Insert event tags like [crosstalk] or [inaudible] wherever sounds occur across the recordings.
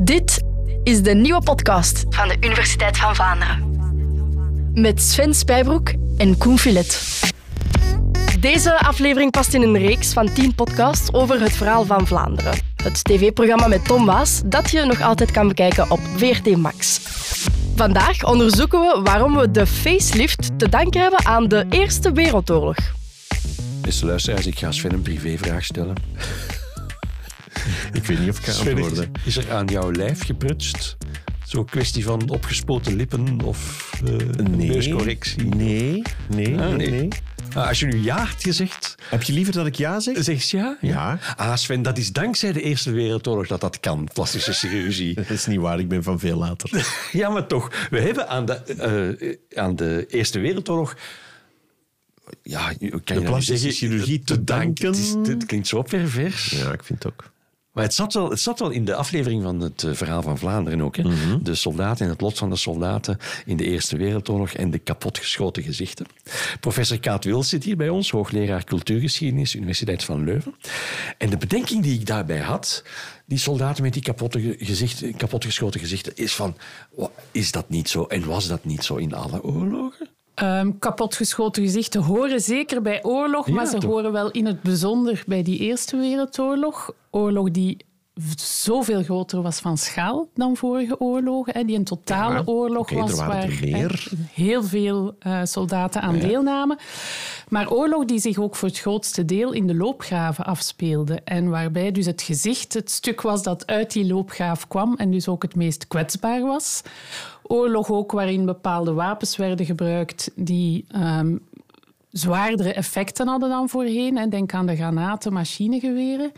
Dit is de nieuwe podcast van de Universiteit van Vlaanderen. Met Sven Spijbroek en Koen Filet. Deze aflevering past in een reeks van 10 podcasts over het verhaal van Vlaanderen. Het tv-programma met Tom Waas dat je nog altijd kan bekijken op VRT Max. Vandaag onderzoeken we waarom we de facelift te danken hebben aan de Eerste Wereldoorlog. Beste luisteraars, ik ga Sven een privévraag stellen. Ik weet niet of ik ga antwoorden. is er aan jouw lijf geprutst? Zo'n kwestie van opgespoten lippen of eh, een neuscorrectie? Nee, nee, Ah, nee. nee. nee. Ah, als je nu ja gezegd, Heb je liever dat ik ja zeg? zeg je ja? Ja. Ah, Sven, dat is dankzij de Eerste Wereldoorlog dat dat kan, plastische chirurgie. [laughs] Dat is niet waar, ik ben van veel later. [laughs] ja, maar toch. We hebben aan de, eh, aan de Eerste Wereldoorlog... Ja, kan De dat plastische chirurgie te danken. Het, is- het klinkt zo pervers. Ja, ik vind het ook. Maar het zat, wel, het zat wel in de aflevering van het eh, verhaal van Vlaanderen ook. Hè? Mhm. De soldaten en het lot van de soldaten in de Eerste Wereldoorlog en de kapotgeschoten gezichten. Professor Kaat Wils zit hier bij ons, hoogleraar cultuurgeschiedenis, Universiteit van Leuven. En de bedenking die ik daarbij had, die soldaten met die kapotte kapotgeschoten gezichten, is van, is dat niet zo en was dat niet zo in alle oorlogen? Ehm, kapotgeschoten gezichten horen zeker bij oorlog, Ja, maar ze toch? horen wel in het bijzonder bij die Eerste Wereldoorlog. Oorlog die zoveel groter was van schaal dan vorige oorlogen. Hè, die een totale Ja, oorlog was waar heel veel eh, soldaten aan deelnamen. Maar oorlog die zich ook voor het grootste deel in de loopgraven afspeelde. En waarbij dus het gezicht het stuk was dat uit die loopgraaf kwam en dus ook het meest kwetsbaar was. Oorlog ook waarin bepaalde wapens werden gebruikt die ehm, zwaardere effecten hadden dan voorheen. Denk aan de granaten, machinegeweren.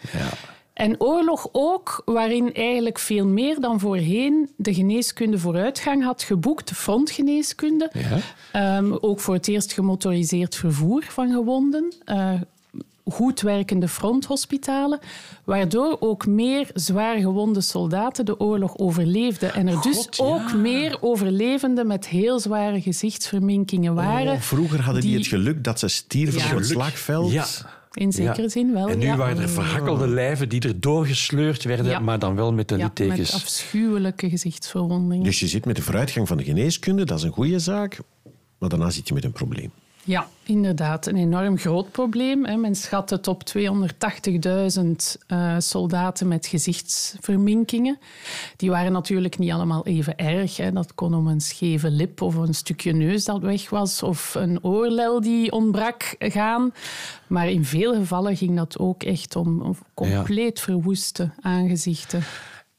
En oorlog ook, waarin eigenlijk veel meer dan voorheen de geneeskunde vooruitgang had geboekt, de frontgeneeskunde. Ehm, ook voor het eerst gemotoriseerd vervoer van gewonden. eh, goed werkende fronthospitalen, waardoor ook meer zwaar gewonde soldaten de oorlog overleefden. En er dus ja. ook meer overlevenden met heel zware gezichtsverminkingen waren. Oh, vroeger hadden die, die- het geluk dat ze stierven Ja. op het slagveld. Ja. In zekere Ja. zin wel. En nu ja. waren er verhakkelde lijven die er doorgesleurd werden, Ja. maar dan wel met de Ja, littekens. met afschuwelijke gezichtsverwondingen. Dus je zit met de vooruitgang van de geneeskunde, dat is een goede zaak. Maar daarna zit je met een probleem. Ja, inderdaad. Een enorm groot probleem. hè. Men schat het op 280.000 eh, soldaten met gezichtsverminkingen. Die waren natuurlijk niet allemaal even erg. Hè. Dat kon om een scheve lip of een stukje neus dat weg was of een oorlel die ontbrak gaan. Maar in veel gevallen ging dat ook echt om om compleet verwoeste aangezichten.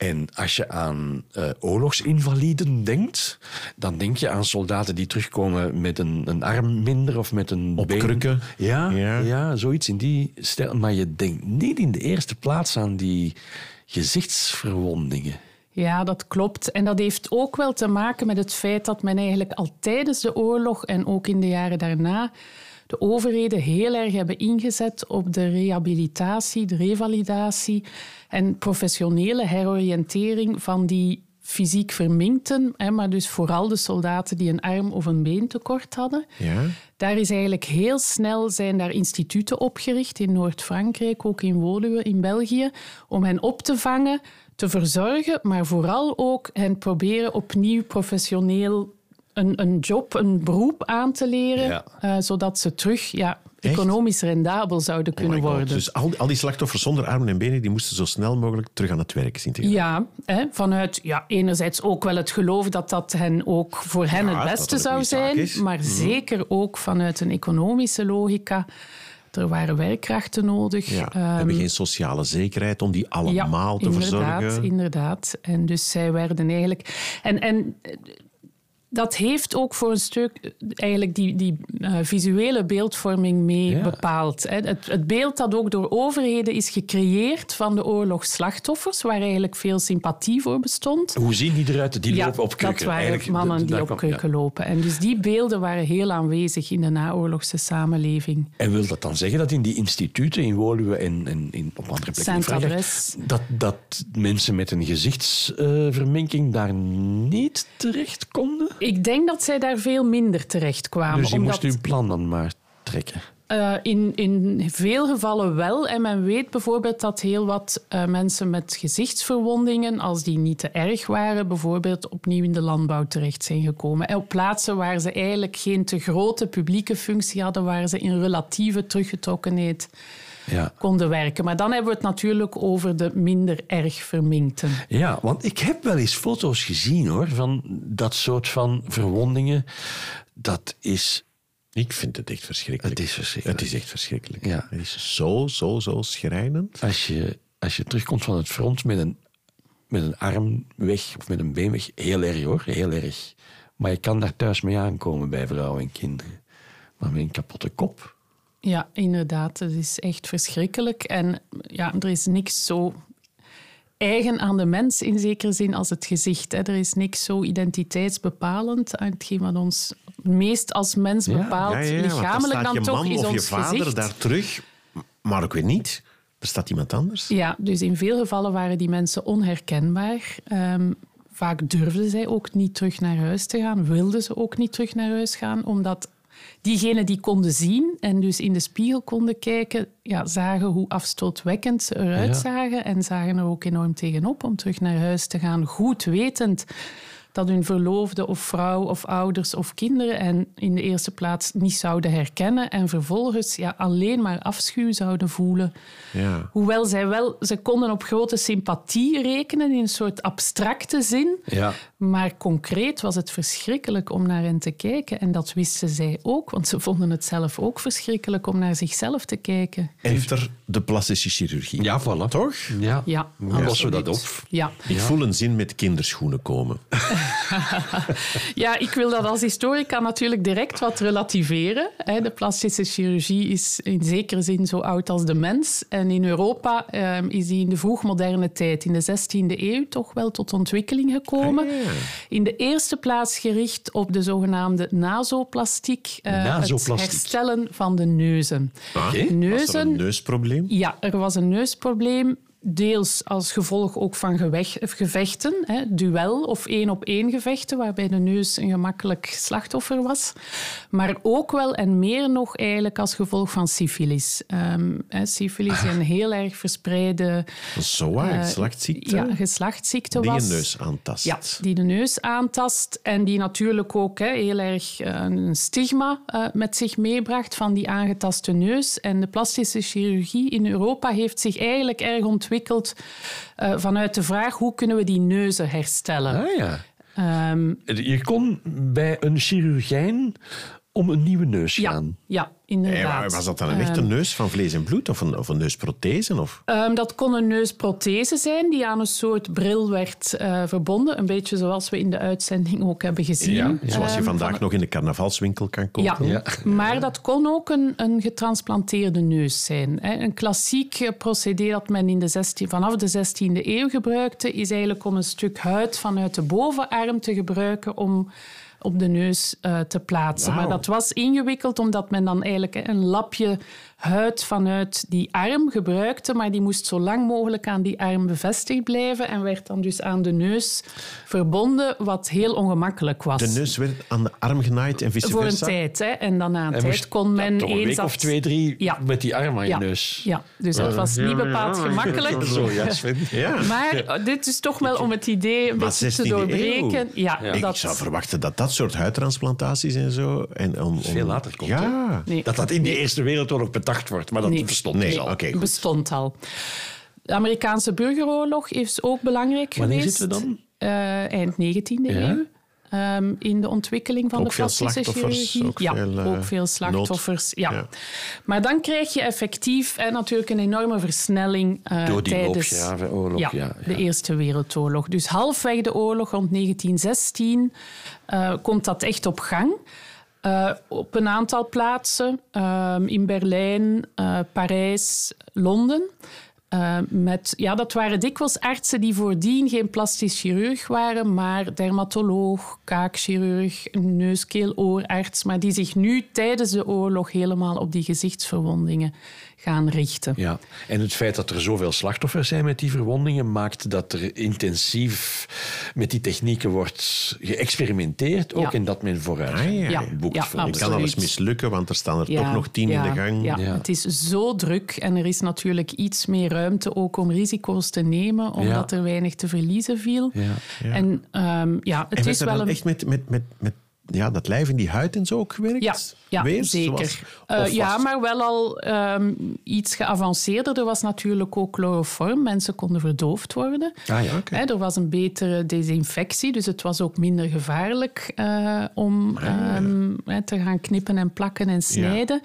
En als je aan eh, oorlogsinvaliden denkt, dan denk je aan soldaten die terugkomen met een, een arm minder of met een Op been. krukken. Ja, ja. Ja. zoiets in die stijl. Maar je denkt niet in de eerste plaats aan die gezichtsverwondingen. Ja, dat klopt. En dat heeft ook wel te maken met het feit dat men eigenlijk al tijdens de oorlog en ook in de jaren daarna de overheden heel erg hebben ingezet op de rehabilitatie, de revalidatie en professionele heroriëntering van die fysiek verminkten, maar dus vooral de soldaten die een arm of een been tekort hadden. Ja? Daar is eigenlijk heel snel zijn daar instituten opgericht in Noord-Frankrijk, ook in Woluwe in België, om hen op te vangen, te verzorgen, maar vooral ook hen proberen opnieuw professioneel een, een job, een beroep aan te leren, Ja. eh, zodat ze terug ja, Echt? economisch rendabel zouden Oh kunnen worden. Dus al, al die slachtoffers zonder armen en benen, die moesten zo snel mogelijk terug aan het werk zien te gaan. Ja, hè, vanuit ja, enerzijds ook wel het geloof dat dat hen ook voor hen Ja, het beste het zou zijn, is. Mhm. maar zeker ook vanuit een economische logica. Er waren werkkrachten nodig. Ja, we Ehm, hebben geen sociale zekerheid om die allemaal te inderdaad, verzorgen. inderdaad. En dus zij werden eigenlijk... En, en dat heeft ook voor een stuk eh, eigenlijk die, die eh, visuele beeldvorming mee Ja. bepaald. Hè. Het, het beeld dat ook door overheden is gecreëerd van de oorlogsslachtoffers, waar eigenlijk veel sympathie voor bestond. Hoe zien die eruit? Die ja, lopen op krukken. dat waren Eigenlijk, mannen die op kwam- ja. lopen. En dus die beelden waren heel aanwezig in de naoorlogse samenleving. En wil dat dan zeggen dat in die instituten in Woluwe en, en in, op andere plekken in dat, dat mensen met een gezichtsverminking daar niet terecht konden? Ik denk dat zij daar veel minder terecht kwamen. Dus je omdat, moest uw plan dan maar trekken. Uh, in, in veel gevallen wel. En men weet bijvoorbeeld dat heel wat uh, mensen met gezichtsverwondingen, als die niet te erg waren, bijvoorbeeld opnieuw in de landbouw terecht zijn gekomen. En op plaatsen waar ze eigenlijk geen te grote publieke functie hadden, waar ze in relatieve teruggetrokkenheid ja. konden werken. Maar dan hebben we het natuurlijk over de minder erg verminkten. Ja, want ik heb wel eens foto's gezien hoor, van dat soort van verwondingen. Dat is ik vind het echt verschrikkelijk. Het is verschrikkelijk. Het is echt verschrikkelijk. Ja. Het is zo, zo, zo schrijnend. Als je, als je terugkomt van het front met een, met een arm weg of met een been weg, heel erg hoor, heel erg. Maar je kan daar thuis mee aankomen bij vrouwen en kinderen. Maar met een kapotte kop. Ja, inderdaad. Het is echt verschrikkelijk. En ja, er is niks zo eigen aan de mens in zekere zin als het gezicht. Hè. Er is niks zo identiteitsbepalend. Hetgeen wat ons meest als mens bepaalt, ja, ja, lichamelijk dan, toch, is ons je vader daar terug, maar ik weet niet. Er staat iemand anders. Ja, dus in veel gevallen waren die mensen onherkenbaar. Um, vaak durfden zij ook niet terug naar huis te gaan, wilden ze ook niet terug naar huis gaan, omdat diegenen die konden zien en dus in de spiegel konden kijken, ja, zagen hoe afstootwekkend ze eruit zagen en zagen er ook enorm tegenop om terug naar huis te gaan, goed wetend dat hun verloofde of vrouw of ouders of kinderen en in de eerste plaats niet zouden herkennen en vervolgens ja, alleen maar afschuw zouden voelen. Ja. Hoewel zij wel, ze konden op grote sympathie rekenen in een soort abstracte zin, ja. Maar concreet was het verschrikkelijk om naar hen te kijken en dat wisten zij ook, want ze vonden het zelf ook verschrikkelijk om naar zichzelf te kijken. Enter de plastische chirurgie. Ja, voilà. Toch? Ja. Ja, lossen we dat op. Ja. Ik voel een zin met kinderschoenen komen. [laughs] ja, ik wil dat als historica natuurlijk direct wat relativeren. De plastische chirurgie is in zekere zin zo oud als de mens. En in Europa ehm, is die in de vroegmoderne tijd, in de 16e eeuw, toch wel tot ontwikkeling gekomen. Ah, in de eerste plaats gericht op de zogenaamde nasoplastiek. Uh, het herstellen van de neuzen. Ah, neuzen, was er een neusprobleem? Ja, er was een neusprobleem deels als gevolg ook van gevechten, hè, duel of één-op-één gevechten, waarbij de neus een gemakkelijk slachtoffer was. Maar ook wel en meer nog eigenlijk als gevolg van syfilis. Um, hè, syfilis is een heel erg verspreide... Zo waar, uh, geslachtsziekte? Ja, geslachtsziekte die was. Die de neus aantast. Ja, die de neus aantast en die natuurlijk ook hè, heel erg uh, een stigma uh, met zich meebracht van die aangetaste neus. En de plastische chirurgie in Europa heeft zich eigenlijk erg ontwikkeld ontwikkeld uh, vanuit de vraag hoe kunnen we die neuzen herstellen. Ah, ja. Um, je kon bij een chirurgijn om een nieuwe neus gaan. Ja, inderdaad. was dat dan een echte ehm, neus van vlees en bloed of een, of een neusprothese? Of? Um, dat kon een neusprothese zijn die aan een soort bril werd uh, verbonden. Een beetje zoals we in de uitzending ook hebben gezien. Ja, zoals je um, vandaag nog in de carnavalswinkel kan kopen. Ja, ja. maar dat kon ook een, een getransplanteerde neus zijn. Hè. Een klassiek procedé dat men in de 16, vanaf de 16e eeuw gebruikte, is eigenlijk om een stuk huid vanuit de bovenarm te gebruiken om op de neus uh, te plaatsen. Maar dat was ingewikkeld omdat men dan eigenlijk een lapje huid vanuit die arm gebruikte, maar die moest zo lang mogelijk aan die arm bevestigd blijven en werd dan dus aan de neus verbonden, wat heel ongemakkelijk was. De neus werd aan de arm genaaid en vice versa? Voor een tijd, hè. En dan na een en tijd kon men ja, eens... Een of twee, drie ja. met die arm aan je neus. Ja, dus dat was niet bepaald gemakkelijk. Zo, ja, Sven. [laughs] Maar dit is toch wel om het idee een beetje te doorbreken. Ja, Ik zou verwachten dat dat soort huidtransplantaties en zo... En om, om... Veel later komt, ja. Nee. Dat dat in de Eerste Wereldoorlog wordt. Maar dat nee. bestond nee, dus al. Okay, bestond al. De Amerikaanse burgeroorlog is ook belangrijk Wanneer geweest. Wanneer zitten we dan? Uh, eind 19e ja? eeuw. Um, in de ontwikkeling van ook de plastische chirurgie. Ook ja, veel, uh, ook veel slachtoffers. Ja. ja. Maar dan krijg je effectief en natuurlijk een enorme versnelling uh, Door die tijdens oorlog, ja, ja, de Eerste Wereldoorlog. Dus halfweg de oorlog rond 1916 uh, komt dat echt op gang. Uh, op een aantal plaatsen, uh, in Berlijn, uh, Parijs, Londen. met, ja, dat waren dikwijls artsen die voordien geen plastisch chirurg waren, maar dermatoloog, kaakchirurg, neus-keel-oorarts, maar die zich nu tijdens de oorlog helemaal op die gezichtsverwondingen gaan richten. Ja, en het feit dat er zoveel slachtoffers zijn met die verwondingen maakt dat er intensief met die technieken wordt geëxperimenteerd ook Ja. en dat men vooruit Ah, ja. Ja, boekt. ja, kan alles mislukken, want er staan er Ja, toch nog tien ja, in de gang. Ja. Ja. Het is zo druk en er is natuurlijk iets meer ruimte ook om risico's te nemen, omdat Ja. er weinig te verliezen viel. Ja. Ja. En ehm, ja, het en is wel een... echt met, met, met, met ja, dat lijf in die huid en zo ook gewerkt? Ja, ja Weer, zeker. zoals- Eh, ja, maar wel al ehm, iets geavanceerder. Er was natuurlijk ook chloroform. Mensen konden verdoofd worden. Ah ja, er was een betere desinfectie, dus het was ook minder gevaarlijk eh, om ehm, hè, te gaan knippen en plakken en snijden.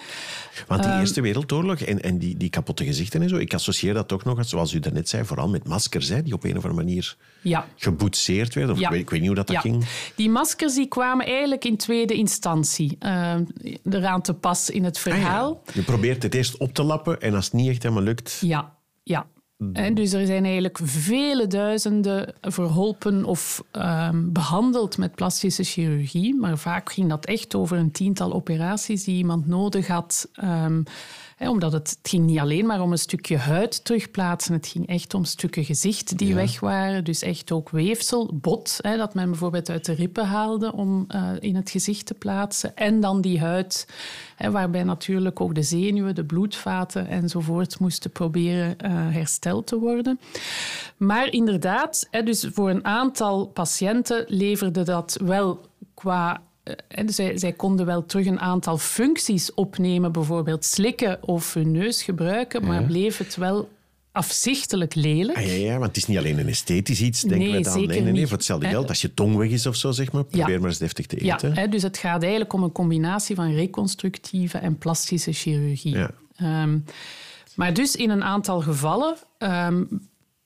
Want die Ehm, Eerste Wereldoorlog en, en die, die kapotte gezichten en zo, ik associeer dat ook nog, zoals u daarnet zei, vooral met maskers, hè, die op een of andere manier Ja. geboetseerd werden. Of Ja. ik, weet, ik weet niet hoe dat, dat ging. die maskers die kwamen eigenlijk in tweede instantie eh, eraan te pas in het Ah, ja. verhaal. Je probeert het eerst op te lappen en als het niet echt helemaal lukt... Ja, ja. En dus er zijn eigenlijk vele duizenden verholpen of ehm, behandeld met plastische chirurgie. Maar vaak ging dat echt over een tiental operaties die iemand nodig had. ehm, hè, omdat het, het ging niet alleen maar om een stukje huid terugplaatsen. Het ging echt om stukken gezicht die weg waren. Dus echt ook weefsel, bot, hè, dat men bijvoorbeeld uit de rippen haalde om eh, in het gezicht te plaatsen. En dan die huid, hè, waarbij natuurlijk ook de zenuwen, de bloedvaten enzovoort moesten proberen eh, hersteld te worden. Maar inderdaad, hè, dus voor een aantal patiënten leverde dat wel qua en zij, zij konden wel terug een aantal functies opnemen, bijvoorbeeld slikken of hun neus gebruiken, maar bleef het wel afzichtelijk lelijk. Ah, ja, ja, want het is niet alleen een esthetisch iets, denken Nee, we dan. zeker Nee, nee, nee, niet. voor hetzelfde geld. Als je tong weg is of zo, zeg maar, probeer Ja. maar eens deftig te Ja, eten. hè, dus het gaat eigenlijk om een combinatie van reconstructieve en plastische chirurgie. Ja. Ehm, maar dus in een aantal gevallen ehm,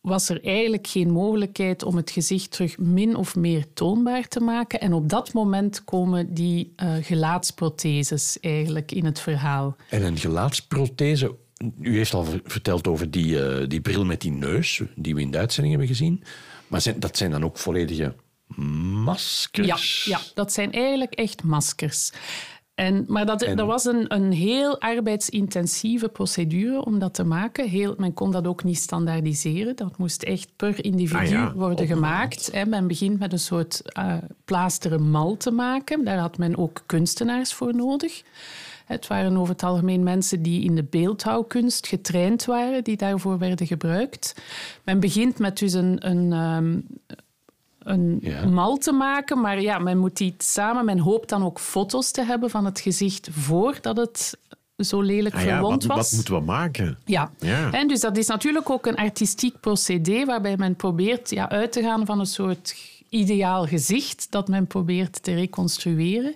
was er eigenlijk geen mogelijkheid om het gezicht terug min of meer toonbaar te maken. En op dat moment komen die eh, gelaatsprotheses eigenlijk in het verhaal. En een gelaatsprothese. U heeft al ver- verteld over die, eh, die bril met die neus, die we in de uitzending hebben gezien. Maar zijn, dat zijn dan ook volledige Ja, maskers? ja, dat zijn eigenlijk echt maskers. En, maar dat, En- dat was een, een heel arbeidsintensieve procedure om dat te maken. Heel, men kon dat ook niet standaardiseren. Dat moest echt per individu Ah ja, worden gemaakt. Hè. Men begint met een soort eh plaasteren mal te maken. Daar had men ook kunstenaars voor nodig. Het waren over het algemeen mensen die in de beeldhouwkunst getraind waren, die daarvoor werden gebruikt. Men begint met dus een, een, ehm, een Ja. mal te maken, maar ja, men moet die samen. Men hoopt dan ook foto's te hebben van het gezicht voordat het zo lelijk Ah ja, verwond wat, was. wat moeten we maken? Ja. Ja. En dus dat is natuurlijk ook een artistiek procedé waarbij men probeert ja, uit te gaan van een soort ideaal gezicht dat men probeert te reconstrueren.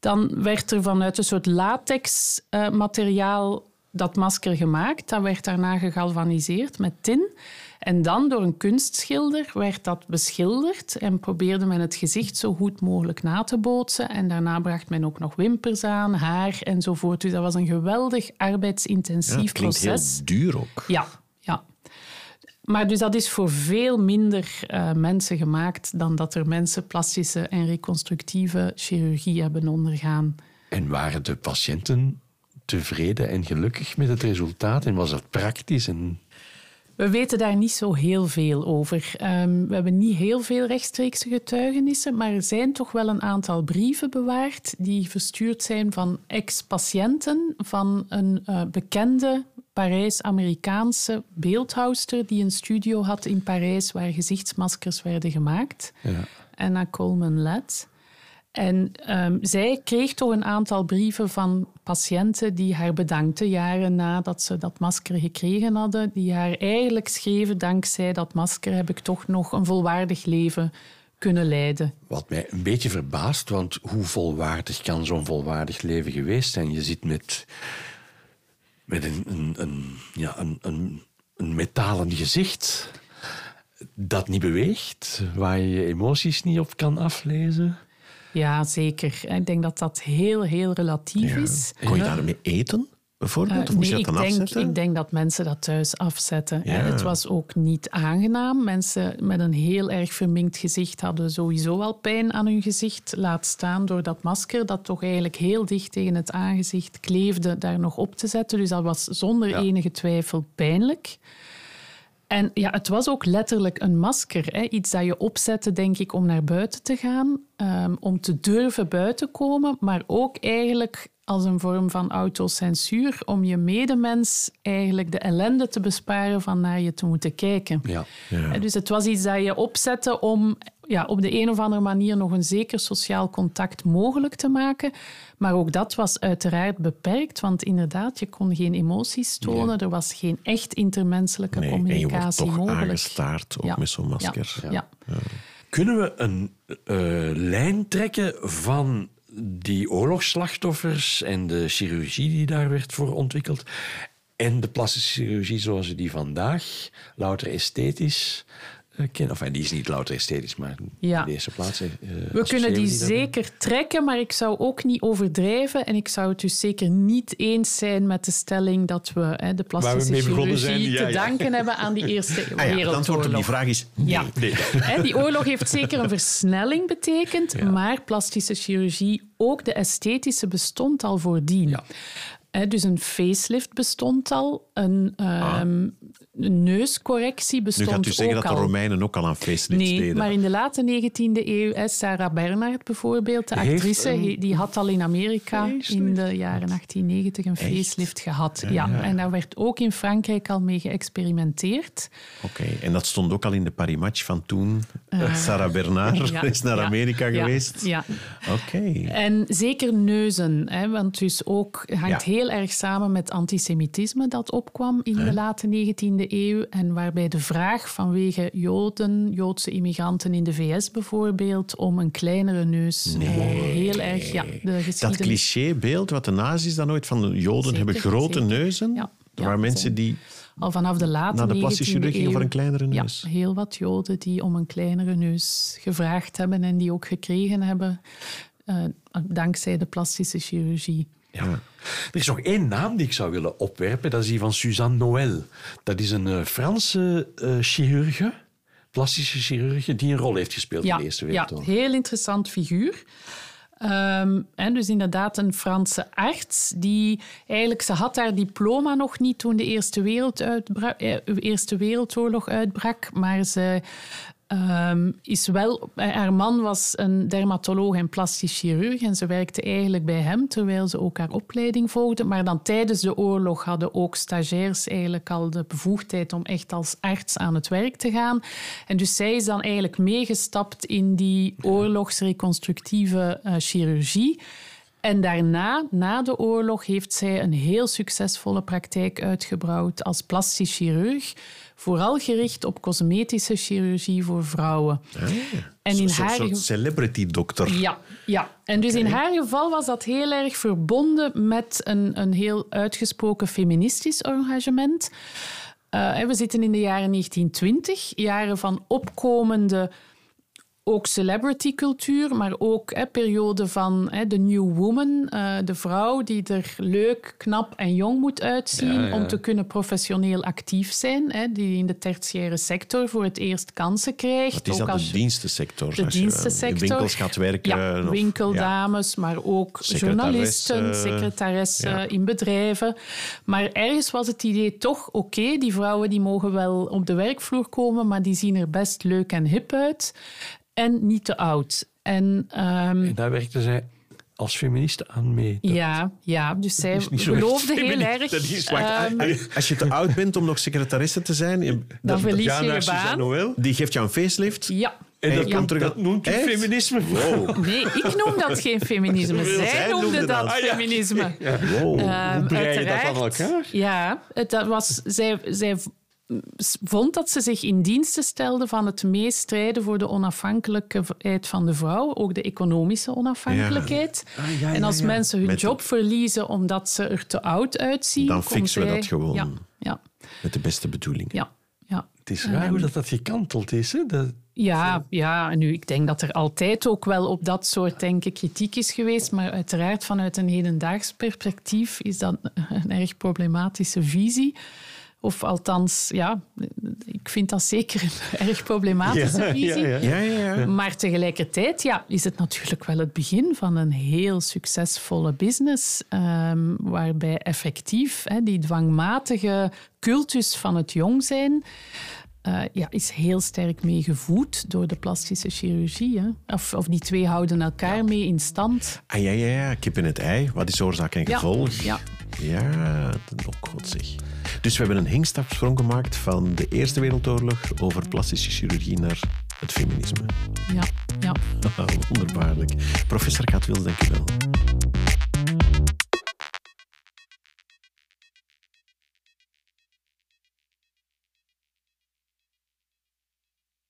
Dan werd er vanuit een soort latex-materiaal dat masker gemaakt. Dat werd daarna gegalvaniseerd met tin. En dan door een kunstschilder werd dat beschilderd en probeerde men het gezicht zo goed mogelijk na te bootsen. En daarna bracht men ook nog wimpers aan, haar enzovoort. Dus dat was een geweldig Ja, arbeidsintensief klinkt proces. heel duur ook. Ja, ja. Maar dus dat is voor veel minder eh, mensen gemaakt dan dat er mensen plastische en reconstructieve chirurgie hebben ondergaan. En waren de patiënten tevreden en gelukkig met het resultaat? En was het praktisch? En... We weten daar niet zo heel veel over. Ehm, we hebben niet heel veel rechtstreekse getuigenissen, maar er zijn toch wel een aantal brieven bewaard die verstuurd zijn van ex-patiënten van een eh, bekende Parijs-Amerikaanse beeldhouwster die een studio had in Parijs waar gezichtsmaskers werden gemaakt. Ja. Anna Coleman Led. En ehm, zij kreeg toch een aantal brieven van patiënten die haar bedankten jaren nadat ze dat masker gekregen hadden. Die haar eigenlijk schreven, dankzij dat masker heb ik toch nog een volwaardig leven kunnen leiden. Wat mij een beetje verbaast, want hoe volwaardig kan zo'n volwaardig leven geweest zijn? Je zit met, met een, een, ja, een, een, een metalen gezicht dat niet beweegt, waar je je emoties niet op kan aflezen. Ja, zeker. Ik denk dat dat heel, heel relatief is. Kon je daarmee eten? bijvoorbeeld? Uh, of moest nee, je dat dan ik denk, afzetten? Ik denk dat mensen dat thuis afzetten. Ja. Het was ook niet aangenaam. Mensen met een heel erg verminkt gezicht hadden sowieso al pijn aan hun gezicht. Laat staan door dat masker dat toch eigenlijk heel dicht tegen het aangezicht kleefde, daar nog op te zetten. Dus dat was zonder Ja. enige twijfel pijnlijk. En ja, het was ook letterlijk een masker. Hè? Iets dat je opzette, denk ik, om naar buiten te gaan. ehm, om te durven buiten komen. Maar ook eigenlijk als een vorm van autocensuur. Om je medemens eigenlijk de ellende te besparen van naar je te moeten kijken. Ja. Hè, Dus het was iets dat je opzette om ja, op de een of andere manier nog een zeker sociaal contact mogelijk te maken. Maar ook dat was uiteraard beperkt, want inderdaad, je kon geen emoties tonen. Er was geen echt intermenselijke Nee, en je wordt communicatie toch mogelijk. aangestaard, ook Ja. met zo'n masker. Ja. ja. Kunnen we een eh, lijn trekken van die oorlogsslachtoffers en de chirurgie die daar werd voor ontwikkeld en de plastische chirurgie zoals we die vandaag louter esthetisch eh, kennen? Of die is niet louter esthetisch, maar Ja. in de eerste plaats. eh, We kunnen die zeker trekken, maar ik zou ook niet overdrijven. En ik zou het dus zeker niet eens zijn met de stelling dat we hè, de plastische chirurgie zijn, ja, te ja. danken hebben aan die Eerste [laughs] Ah ja, het antwoord op Wereldoorlog. die vraag is nee. Ja. Hè, Die oorlog heeft zeker een versnelling betekend, maar plastische chirurgie, ook de esthetische, bestond al voordien. Dus een facelift bestond al, een, ehm, een neuscorrectie Nu bestond gaat u zeggen ook dat de al. Romeinen ook al aan facelifts Nee, deden. maar in de late 19e eeuw, hè, Sarah Bernhardt bijvoorbeeld, de actrice, een die had al in Amerika facelift? in de jaren 1890 een facelift gehad. Ja, En daar werd ook in Frankrijk al mee geëxperimenteerd. Oké, en dat stond ook al in de Parimatch van toen. Sarah Bernard Eh, ja, is naar ja, Amerika ja, geweest. Ja. Oké. En zeker neuzen, hè, want dus ook hangt Ja. Heel erg samen met antisemitisme dat opkwam in de late 19e eeuw. En waarbij de vraag vanwege Joden, Joodse immigranten in de VS bijvoorbeeld, om een kleinere neus eh, heel erg. Ja, de Dat clichébeeld wat de nazi's dan ooit van de Joden Zeker, hebben grote zeker. neuzen. Ja, ja, waren het mensen die Al vanaf de late naar de 19e plastische chirurg gingen eeuw. voor een kleinere neus. Ja, heel wat Joden die om een kleinere neus gevraagd hebben en die ook gekregen hebben, eh, dankzij de plastische chirurgie. Ja. Er is nog één naam die ik zou willen opwerpen. Dat is die van Suzanne Noël. Dat is een eh, Franse eh chirurge, plastische chirurge, die een rol heeft gespeeld in Ja, de Eerste ja, Wereldoorlog. heel interessant figuur. Ehm, en dus inderdaad een Franse arts die eigenlijk, ze had haar diploma nog niet toen de Eerste, eh, Eerste Wereldoorlog uitbrak, maar ze ehm, is wel, eh, haar man was een dermatoloog en plastisch chirurg en ze werkte eigenlijk bij hem terwijl ze ook haar opleiding volgde. Maar dan tijdens de oorlog hadden ook stagiairs eigenlijk al de bevoegdheid om echt als arts aan het werk te gaan. En dus zij is dan eigenlijk meegestapt in die oorlogsreconstructieve eh, chirurgie. En daarna, na de oorlog, heeft zij een heel succesvolle praktijk uitgebouwd als plastisch chirurg. Vooral gericht op cosmetische chirurgie voor vrouwen. En in Een soort- haar soort celebrity dokter. ja, ja. En dus in haar geval was dat heel erg verbonden met een, een heel uitgesproken feministisch engagement. Eh, we zitten in de jaren 1920, jaren van opkomende ook celebrity cultuur, maar ook hè, periode van hè, de new woman, eh, de vrouw die er leuk, knap en jong moet uitzien Ja, ja. om te kunnen professioneel actief zijn, hè, die in de tertiaire sector voor het eerst kansen krijgt. Wat is ook dat? als De dienstensector. de Als je dienstensector. In winkels gaat werken. Ja, of- winkeldames, maar ook journalisten, Secretaressen. in bedrijven. Maar ergens was het idee toch, oké, die vrouwen die mogen wel op de werkvloer komen, maar die zien er best leuk en hip uit. En niet te oud. En ehm, En daar werkte zij als feministe aan mee. Dat ja, ja, dus zij geloofde heel erg. dat is- ehm, Als je te oud bent om nog secretaresse te zijn, je- Dan verlies je je baan. Noël. die geeft jou een facelift. ja. En dat, Ja. terug, dat noemt u Echt? feminisme. Nee, ik noem dat geen feminisme. Zij Zij noemde noemde dat dat. Ah, ja. feminisme. [laughs] Wow. Ehm, Hoe brei je dat aan elkaar? Ja, het, dat was, zij, zij vond dat ze zich in diensten stelde van het meest strijden voor de onafhankelijkheid van de vrouw, ook de economische onafhankelijkheid. Ah, ja, en als ja. mensen hun Met- job verliezen omdat ze er te oud uitzien, Dan fixen we dat gewoon. Ja, ja, Met de beste bedoeling. ja. ja. Het is raar hoe dat, dat gekanteld is. Hè? Dat, ja, ja, nu, ik denk dat er altijd ook wel op dat soort denken kritiek is geweest. Maar uiteraard vanuit een hedendaags perspectief is dat een erg problematische visie. Of althans, ja, ik vind dat zeker een [laughs] erg problematische visie. Ja, ja, ja. Maar tegelijkertijd ja, is het natuurlijk wel het begin van een heel succesvolle business. ehm, waarbij effectief hè, die dwangmatige cultus van het jong zijn. eh, ja, is heel sterk meegevoed door de plastische chirurgie. Hè. Of, of die twee houden elkaar mee in stand. Ah, ja, ja, ja, kip in het ei. Wat is oorzaak en Ja, gevolg? ja. Ja, dat ook god zeg. Dus we hebben een hinkstapsprong gemaakt van de Eerste Wereldoorlog over plastische chirurgie naar het feminisme. Ja, ja. [laughs] Wonderbaarlijk. Professor Katwils, dank u wel.